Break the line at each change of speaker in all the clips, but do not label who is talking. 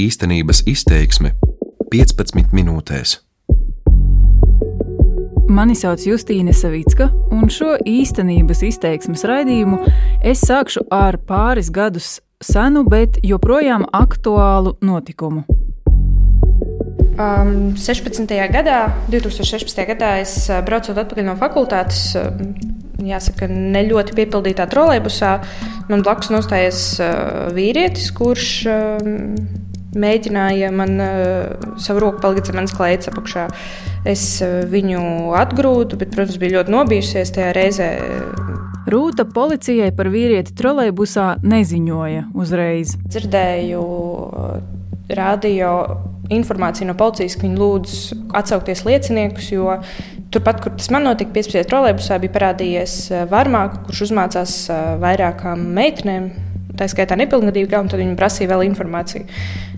Īstenības izteiksme 15 minūtēs.
Mani sauc Justīna Savicka, un šo īstenības izteiksmes raidījumu es sākšu ar pāris gadus senu, bet joprojām aktuālu notikumu.
Um, 16. gadā, 2016. gadā es uh, braucot atpakaļ no fakultātes, uh, jāsaka, ne ļoti piepildītā trolēļbusā, man blakus nostājies uh, vīrietis, kurš uh, mēģināja man uh, savu roku palikt zem manas klēts apakšā. Es uh, viņu atgrūdu, bet, protams, bija ļoti nobijusies tajā reizē.
Rūta policijai par vīrieti trolēļbusā neziņoja uzreiz.
Dzirdēju uh, radio informāciju no policijas, ka viņi lūdz atsaukties lieciniekus, jo turpat, kur tas man notika, 15. trolēļbusā bija parādījies varmāks, kurš uzmācās vairākām meitenēm tā skaitā nepilngadīgā, un tad viņi prasīja vēl informāciju.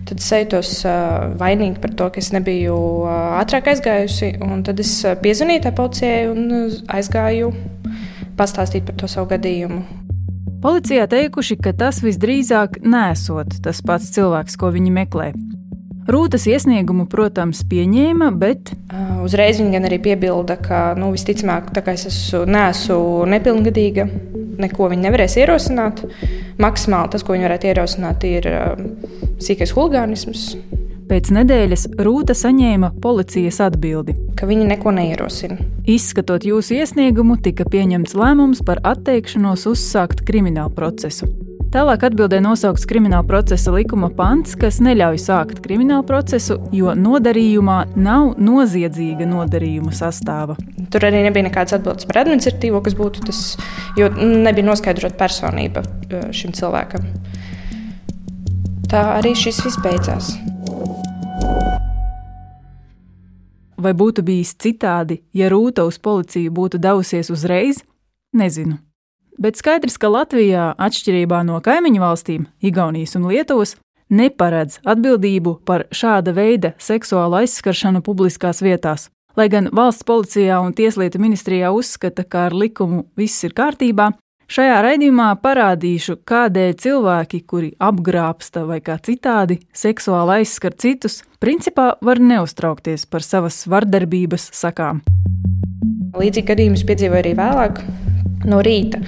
Tad es jūtos uh, vainīgi par to, ka es nebiju uh, ātrāk aizgājusi, tad es piezvanīju tai policijai un aizgāju pastāstīt par to savu gadījumu.
Policijā teikuši, ka tas visdrīzāk nesot tas pats cilvēks, ko viņi meklē. Rūtas iesniegumu, protams, pieņēma, bet.
Uzreiz viņa arī piebilda, ka nu, visticamāk, tā kā es esmu, neesmu nepilngadīga, neko viņa nevarēs ierosināt. Maksimāli tas, ko viņa varētu ierosināt, ir sīkais huligānisms.
Pēc nedēļas Rūta saņēma policijas atbildi,
ka viņi neko neierosina.
Izskatot jūsu iesniegumu, tika pieņemts lēmums par atteikšanos uzsākt kriminālu procesu. Tālāk atbildē nosaukts krimināla procesa likuma pants, kas neļauj sākt kriminālu procesu, jo nodarījumā nav noziedzīga nodarījuma sastāva.
Tur arī nebija nekādas atbildes par administratīvo, kas būtu tas, jo nebija noskaidrota personība e, šim cilvēkam. Tā arī šis viss beidzās.
Vai būtu bijis citādi, ja Rūta uz policiju būtu devusies uzreiz? Nezinu. Bet skaidrs, ka Latvijā, atšķirībā no kaimiņu valstīm, Igaunijas un Lietuvas, neparedz atbildību par šāda veida seksuālu aizskaršanu publiskās vietās. Lai gan valsts policijā un tieslietu ministrijā uzskata, ka ar likumu viss ir kārtībā, šajā raidījumā parādīšu, kādēļ cilvēki, kuri apgrābsta vai kā citādi seksuāli aizskar citus, principā var neuztraukties par savas vardarbības sakām.
Līdzīgi gadījumus piedzīvoju arī vēlāk no rīta.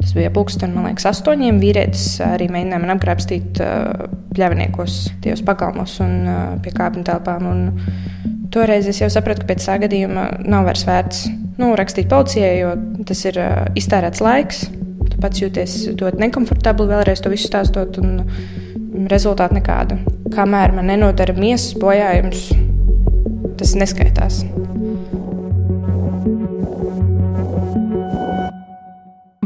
Tas bija pulkstenis, man liekas, astoņiem. Vīrietis arī mēģināja man apgrābstīt uh, pļavniekos, tajos pagalmos un uh, pie kāpņu telpām. Un toreiz es jau sapratu, ka pēc tā gadījuma nav vairs vērts nu, rakstīt policijai, jo tas ir uh, iztērēts laiks. Tu pats jūties ļoti nekomfortabli vēlreiz to visu stāstot, un rezultātu nekādu. Kamēr man nenodara miesas bojājums, tas neskaitās.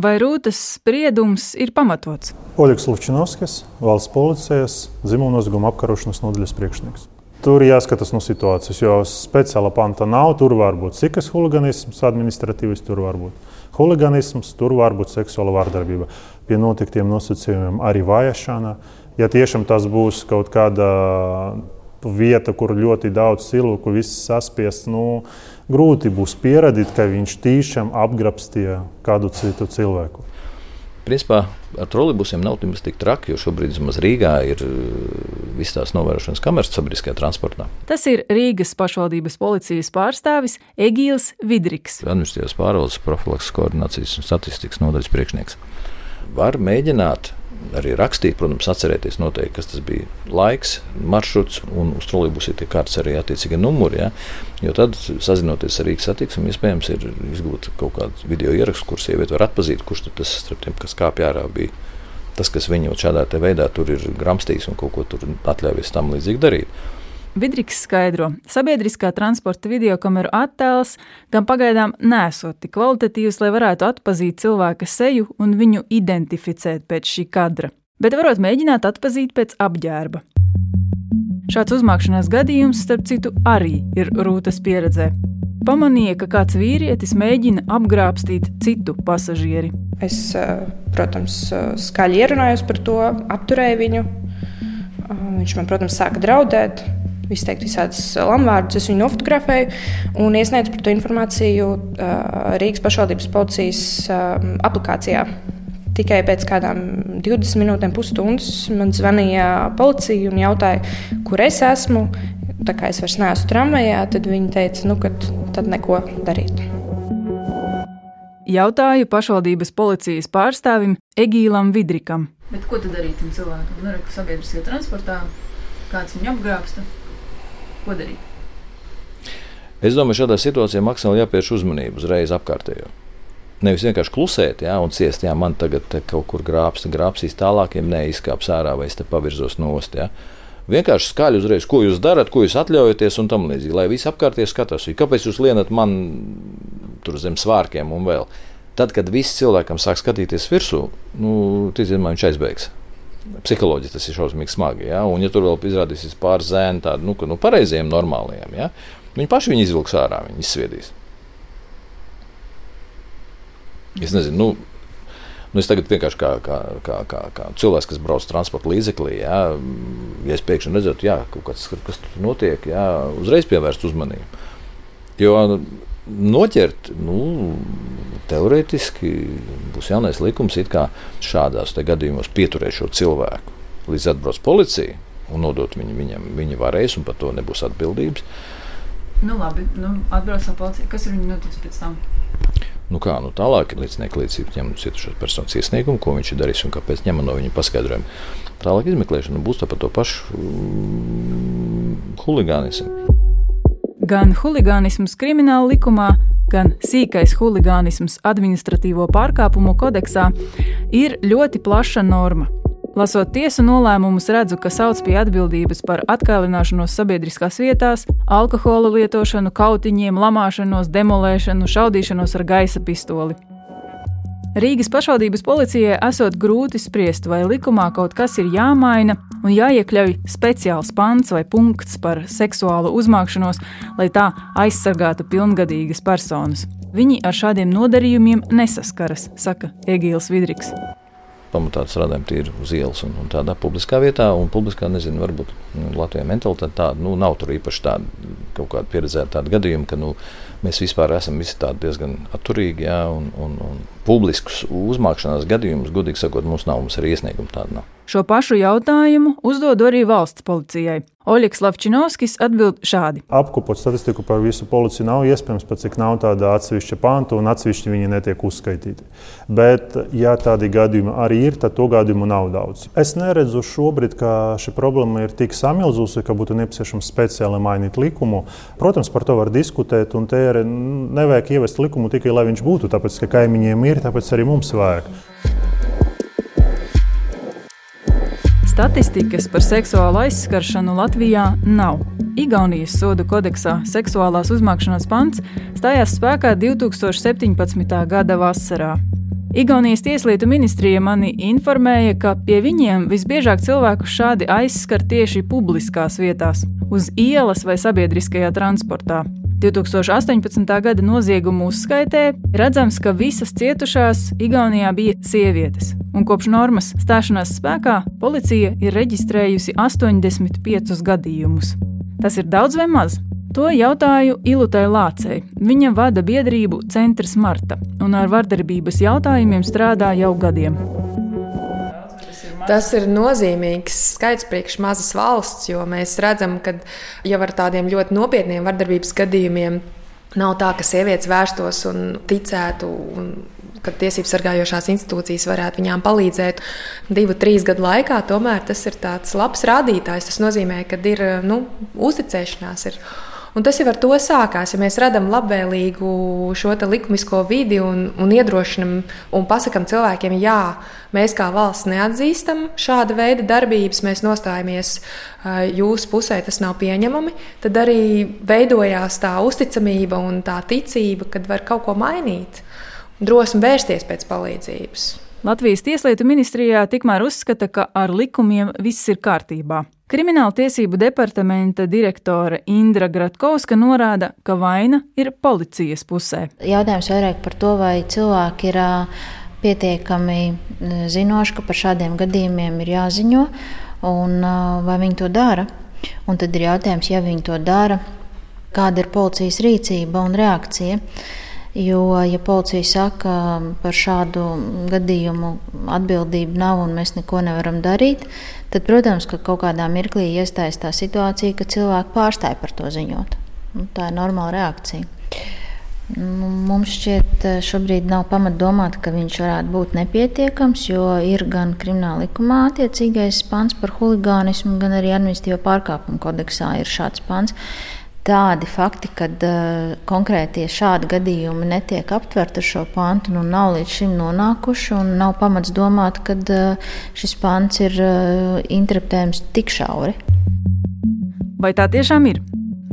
Vai Rūtas spriedums ir pamatots?
Oļegs Lučinovskis, valsts policijas dzimuma nozieguma apkarošanas nodaļas priekšnieks. Tur jāskatās no situācijas, jo speciāla panta nav. Tur var būt sikas huligānisms, administratīvs, tur var būt huligānisms, tur var būt seksuāla vardarbība. Pie noteiktiem nosacījumiem arī vajāšana. Ja tiešām tas būs kaut kāda vieta, kur ļoti daudz cilvēku, viss saspiests, nu, grūti būs pierādīt, ka viņš tiešām apgrabstīja kādu citu cilvēku.
Principā ar trolēļbusiem nav nemaz tik traki, jo šobrīd vismaz Rīgā ir uh, visas tās novērošanas kameras sabiedriskajā transportā.
Tas ir Rīgas pašvaldības policijas pārstāvis Egīls Vidriks.
Administratīvās pārvaldes profilakses koordinācijas un statistikas nodaļas priekšnieks. Var mēģināt arī rakstīt, protams, atcerēties noteikti, kas tas bija laiks, maršruts, un uz trolēļbusu ir tie kārtas arī attiecīgi numuri. Ja? Jo tad, sazinoties ar Rīgas satiksmi, iespējams ir izgūt kaut kādu video ierakstu, kur sieviete var atpazīt, kurš tas starp tiem, kas kāpj ārā, bija tas, kas viņu šādā veidā tur ir gramstījis un kaut ko tur atļāvis tam līdzīgi darīt.
Vidriks skaidro, sabiedriskā transporta videokameru attēls gan pagaidām nesot tik kvalitatīvs, lai varētu atpazīt cilvēka seju un viņu identificēt pēc šī kadra, bet varot mēģināt atpazīt pēc apģērba. Šāds uzmākšanās gadījums, starp citu, arī ir rūtas pieredzē. Pamanīja, ka kāds vīrietis mēģina apgrābstīt citu pasažieri.
Es, eh, protams, eh, skaļi ierunājos par to, apturēju viņu. Eh, viņš man, protams, sāka draudēt izteikt visādus lamvārdus. Es viņu nofotografēju un iesniedzu par to informāciju Rīgas pašvaldības policijas aplikācijā. Tikai pēc kādām 20 minūtēm, pusstundas man zvanīja policija un jautāja, kur es esmu. Tā kā es vairs neesmu tramvajā, tad viņi teica, nu, ka tad neko darīt.
Jautāju pašvaldības policijas pārstāvim Egīlam Vidrikam.
Bet ko tad darīt tam cilvēkam? Nu, ka sabiedriskajā transportā kāds viņu apgrābsta. Ko darīt?
Es domāju, šādā situācijā maksimāli jāpievērš uzmanība uzreiz apkārtējo. Nevis vienkārši klusēt, jā, un ciest, ja man tagad kaut kur grābsta, grābsīs tālāk, ja neizkāps ārā vai es te pavirzos nost. Jā. Vienkārši skaļi uzreiz, ko jūs darat, ko jūs atļaujaties, un tam līdzīgi. Lai visi apkārtēji skatās, kāpēc jūs lienat man tur zem svārkiem un vēl. Tad, kad viss cilvēkam sāk skatīties virsū, nu, ticamā viņš aizbēgs. Psiholoģiski tas ir šausmīgi smagi. Ja? Un, ja tur vēl izrādīsies pāris zēni, tādi nu, nu, pareiziem, normāliem, ja? viņi paši viņu izvilks ārā, viņi izsviedīs. Es nezinu, nu, Nu, es tagad vienkārši kā, kā, kā, kā, kā cilvēks, kas brauc transporta līdzeklī, jā, ja es pēkšņi redzētu, jā, kas, kas tur notiek, jā, uzreiz pievērst uzmanību. Jo noķert, nu, teorētiski būs jaunais likums, kā šādās gadījumos pieturēt šo cilvēku līdz atbrauc policija un nodot viņu viņam. Viņi varēs, un par to nebūs atbildības.
Nu, labi, nu, atbrauc no policijas. Kas ir viņa noticis pēc tam?
Nu kā, nu tālāk ir līdznieka liecība ņem cietušās personas iesniegumu, ko viņš ir darījis un kāpēc ņem no viņa paskaidrojumu. Tālāk izmeklēšana būs par to pašu mm, huligānismu.
Gan huligānisms krimināla likumā, gan sīkais huligānisms administratīvo pārkāpumu kodeksā ir ļoti plaša norma. Lasot tiesu nolēmumus, redzu, ka sauc pie atbildības par atkailināšanos sabiedriskās vietās, alkohola lietošanu, kautiņiem, lamāšanos, demolēšanu, šaudīšanos ar gaisa pistoli. Rīgas pašvaldības policijai esot grūti spriest, vai likumā kaut kas ir jāmaina un jāiekļauj speciāls pants vai punkts par seksuālu uzmākšanos, lai tā aizsargātu pilngadīgas personas. Viņi ar šādiem nodarījumiem nesaskaras, saka Egīls Vidriks
pamatā strādājam tīri uz ielas un, un tādā publiskā vietā. Un publiskā, nezinu, varbūt nu, Latvijā mentalitāte tāda, nu, nav tur īpaši tāda kaut kāda pieredzēta tāda gadījuma, ka nu, mēs vispār esam visi tādi diezgan atturīgi, jā, un, un, un publiskus uzmākšanās gadījumus, godīgi sakot, mums nav, mums arī iesniegumi tādi nav.
Šo pašu jautājumu uzdodu arī valsts policijai. Oļegs Lavčinovskis atbild šādi.
Apkopot statistiku par visu policiju nav iespējams, pat cik nav tāda atsevišķa panta un atsevišķi viņi netiek uzskaitīti. Bet, ja tādi gadījumi arī ir, tad to gadījumu nav daudz. Es neredzu šobrīd, ka šī problēma ir tik samilzusi, ka būtu nepieciešams speciāli mainīt likumu. Protams, par to var diskutēt, un te ir nevajag ievest likumu tikai, lai viņš būtu, tāpēc, ka kaimiņiem ir, tāpēc arī mums vajag.
Statistikas par seksuālu aizskaršanu Latvijā nav. Igaunijas sodu kodeksā seksuālās uzmākšanās pants stājās spēkā 2017. gada vasarā. Igaunijas tieslietu ministrija mani informēja, ka pie viņiem visbiežāk cilvēku šādi aizskar tieši publiskās vietās, uz ielas vai sabiedriskajā transportā. 2018. gada noziegumu uzskaitē redzams, ka visas cietušās Igaunijā bija sievietes, un kopš normas stāšanās spēkā policija ir reģistrējusi 85 gadījumus. Tas ir daudz vai maz? To jautāju Ilutai Lācei. Viņa vada biedrību Centrs Marta un ar vardarbības jautājumiem strādā jau gadiem.
Tas ir nozīmīgs skaits priekš mazas valsts, jo mēs redzam, ka jau ar tādiem ļoti nopietniem vardarbības gadījumiem nav tā, ka sievietes vērstos un ticētu. Un Kad tiesību sargājošās institūcijas varētu viņām palīdzēt divu, trīs gadu laikā, tomēr tas ir tāds labs rādītājs. Tas nozīmē, ka ir nu, uzticēšanās. Ir. Un tas jau ar to sākās. Ja mēs radām labvēlīgu šo likumisko vidi un, un iedrošinām un pasakām cilvēkiem, jā, mēs kā valsts neatzīstam šāda veida darbības, mēs nostājamies jūsu pusē, tas nav pieņemami, tad arī veidojās tā uzticamība un tā ticība, kad var kaut ko mainīt, drosmi vērsties pēc palīdzības.
Latvijas Tieslietu ministrijā tikmēr uzskata, ka ar likumiem viss ir kārtībā. Krimināla tiesību departamenta direktore Indra Gratkovska norāda, ka vaina ir policijas pusē.
Jautājums vairāk par to, vai cilvēki ir pietiekami zinoši, ka par šādiem gadījumiem ir jāziņo, un vai viņi to dara. Un tad ir jautājums, ja viņi to dara, kāda ir policijas rīcība un reakcija. Jo, ja policija saka, par šādu gadījumu atbildību nav un mēs neko nevaram darīt, tad, protams, ka kaut kādā mirklī iestājas tā situācija, ka cilvēki pārstāj par to ziņot. Nu, tā ir normāla reakcija. Nu, mums šķiet, šobrīd nav pamata domāt, ka viņš varētu būt nepietiekams, jo ir gan krimināla likumā attiecīgais pants par huligānismu, gan arī administratīvo pārkāpumu kodeksā ir šāds pants tādi fakti, kad uh, konkrētie šādi gadījumi netiek aptverti ar šo pantu, nu nav līdz šim nonākuši, un nav pamats domāt, ka uh, šis pants ir uh, interpretējams tik šauri.
Vai tā tiešām ir?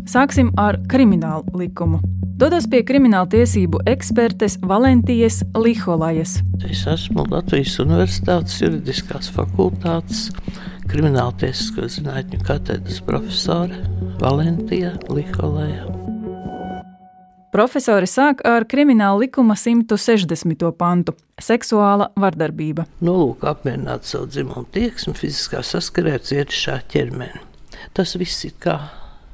Sāksim ar kriminālu likumu. Dodos pie krimināla tiesību ekspertes Valentijas Liholajas.
Es esmu Latvijas Universitātes juridiskās fakultātes krimināltiesisko zinātņu katedras profesore Valentija Liholaja.
Profesori sāk ar krimināla likuma 160. pantu - seksuāla vardarbība.
Nolūk apmierināt savu dzimumu tieksmi, fiziskā saskarē ar cietušā ķermeni. Tas viss ir kā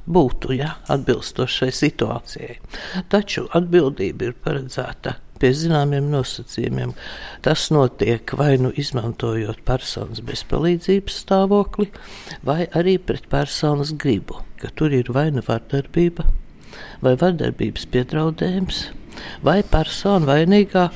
būtu ja, atbilstošai situācijai. Taču atbildība ir paredzēta pie zināmiem nosacījumiem. Tas notiek vai nu izmantojot personas bezpalīdzības stāvokli, vai arī pret personas gribu, ka tur ir vai nu vardarbība, vai vardarbības piedraudējums, vai persona vainīgā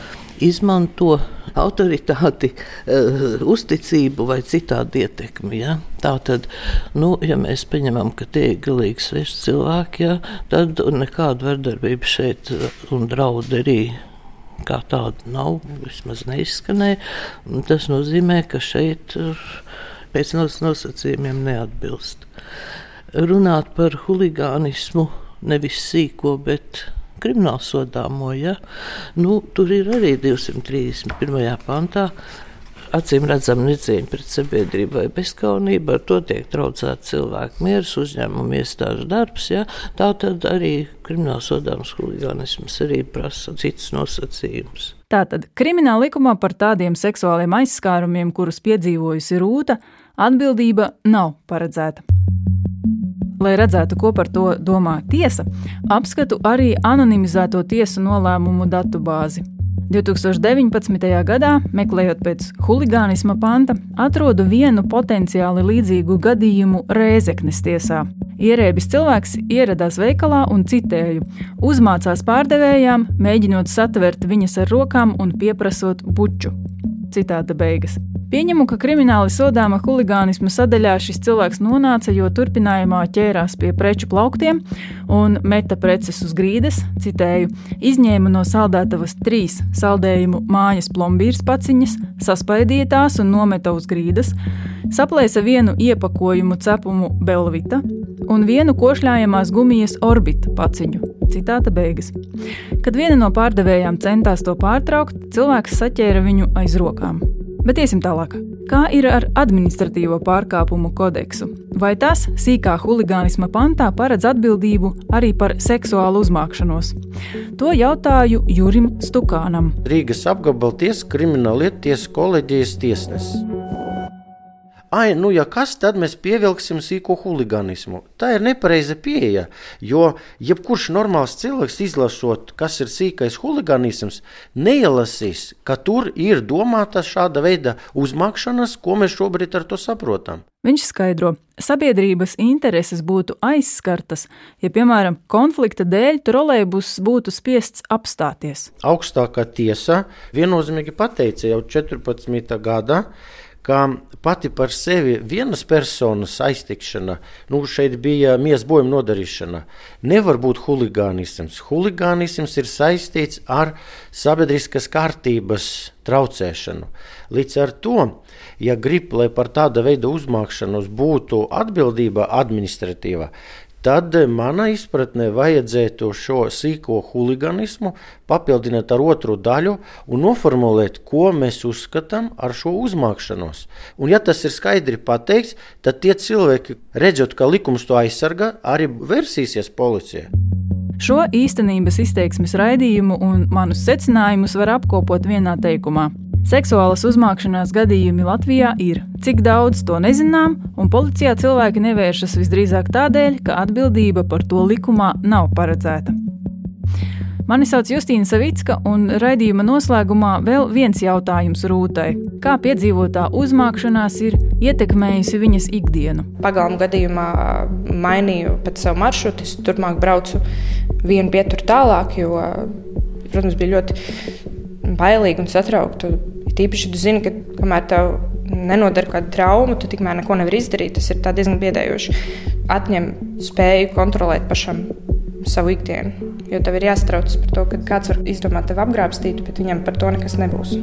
izmanto autoritāti, uh, uzticību vai citādi ietekmi. Ja? Tā tad, nu, ja mēs pieņemam, ka tie ir galīgi sveši cilvēki, ja, tad nekāda vardarbība šeit eh, un draudi arī kā tāda nav, vismaz neizskanēja. Tas nozīmē, ka šeit pēc nosacījumiem neatbilst. Runāt par huligānismu nevis sīko, bet krimināla sodāmo. Ja? Nu, tur ir arī 231. pantā. Acīm redzam, necieņa pret sabiedrību vai bezskaunību, ar to tiek traucēts cilvēku miers, uzņēmumu iestāžu darbs. Ja? Tā tad arī krimināla sodāms huligānisms arī prasa citas nosacījumus.
Tātad krimināla likumā par tādiem seksuāliem aizskārumiem, kurus piedzīvojusi Rūta, atbildība nav paredzēta. Lai redzētu, ko par to domā tiesa, apskatu arī anonimizēto tiesu nolēmumu datubāzi. 2019. gadā, meklējot pēc huligānisma panta, atrodu vienu potenciāli līdzīgu gadījumu Rēzeknes tiesā. Ierēbis cilvēks ieradās veikalā un citēju: uzmācās pārdevējām, mēģinot satvert viņas ar rokām un pieprasot buču. Citāta beigas. Pieņemu, ka krimināli sodāma huligānisma sadaļā šis cilvēks nonāca, jo turpinājumā ķērās pie preču plauktiem un meta preces uz grīdas, citēju, izņēma no saldētavas trīs saldējumu mājas plombīras paciņas, saspaidīja tās un nometa uz grīdas, saplēsa vienu iepakojumu cepumu Belvita un vienu košļājamās gumijas orbita paciņu. Citāta beigas. Kad viena no pārdevējām centās to pārtraukt, cilvēks saķēra viņu aiz rokām. Bet iesim tālāk. Kā ir ar administratīvo pārkāpumu kodeksu? Vai tas sīkā huligānisma pantā paredz atbildību arī par seksuālu uzmākšanos? To jautāju Jurim Stukānam.
Rīgas apgabala tiesa krimināla lietu tiesas kolēģijas tiesnesis. Ai, nu, ja kas, tad mēs pievilksim sīko huligānismu. Tā ir nepareiza pieeja, jo jebkurš normāls cilvēks, izlasot, kas ir sīkais huligānisms, neielasīs, ka tur ir domāta šāda veida uzmākšanas, ko mēs šobrīd ar to saprotam.
Viņš skaidro, ka sabiedrības intereses būtu aizskartas, ja, piemēram, konflikta dēļ trolēļus būtu spiests apstāties.
Augstākā tiesa viennozīmīgi pateica jau 14. gadā, ka pati par sevi vienas personas aiztikšana, nu, šeit bija miesas bojuma nodarīšana, nevar būt huligānisms. Huligānisms ir saistīts ar sabiedriskas kārtības traucēšanu. Līdz ar to, ja grib, lai par tāda veida uzmākšanos būtu atbildība administratīva, tad manā izpratnē vajadzētu šo sīko huligānismu papildināt ar otru daļu un noformulēt, ko mēs uzskatām ar šo uzmākšanos. Un, ja tas ir skaidri pateikts, tad tie cilvēki, redzot, ka likums to aizsargā, arī versīsies policijai.
Šo īstenības izteiksmes raidījumu un manus secinājumus var apkopot vienā teikumā. Seksuālas uzmākšanās gadījumi Latvijā ir. Cik daudz to nezinām, un policijā cilvēki nevēršas visdrīzāk tādēļ, ka atbildība par to likumā nav paredzēta. Mani sauc Justīna Savicka, un raidījuma noslēgumā vēl viens jautājums Rūtai. Kā piedzīvotā uzmākšanās ir ietekmējusi viņas ikdienu?
Pagalma gadījumā mainīju pat savu maršrutu, es turpmāk braucu vienu pieturu tālāk, jo, protams, bija ļoti bailīgi un satraukti. Tīpaši, tu zini, ka kamēr tev nenodara kādu traumu, tu tikmēr neko nevari izdarīt. Tas ir diezgan biedējoši. Atņem spēju kontrolēt pašam savu ikdienu. Jo tev ir jāstrauc par to, ka kāds var izdomāt tevi apgrābstīt, bet viņam par to nekas nebūs.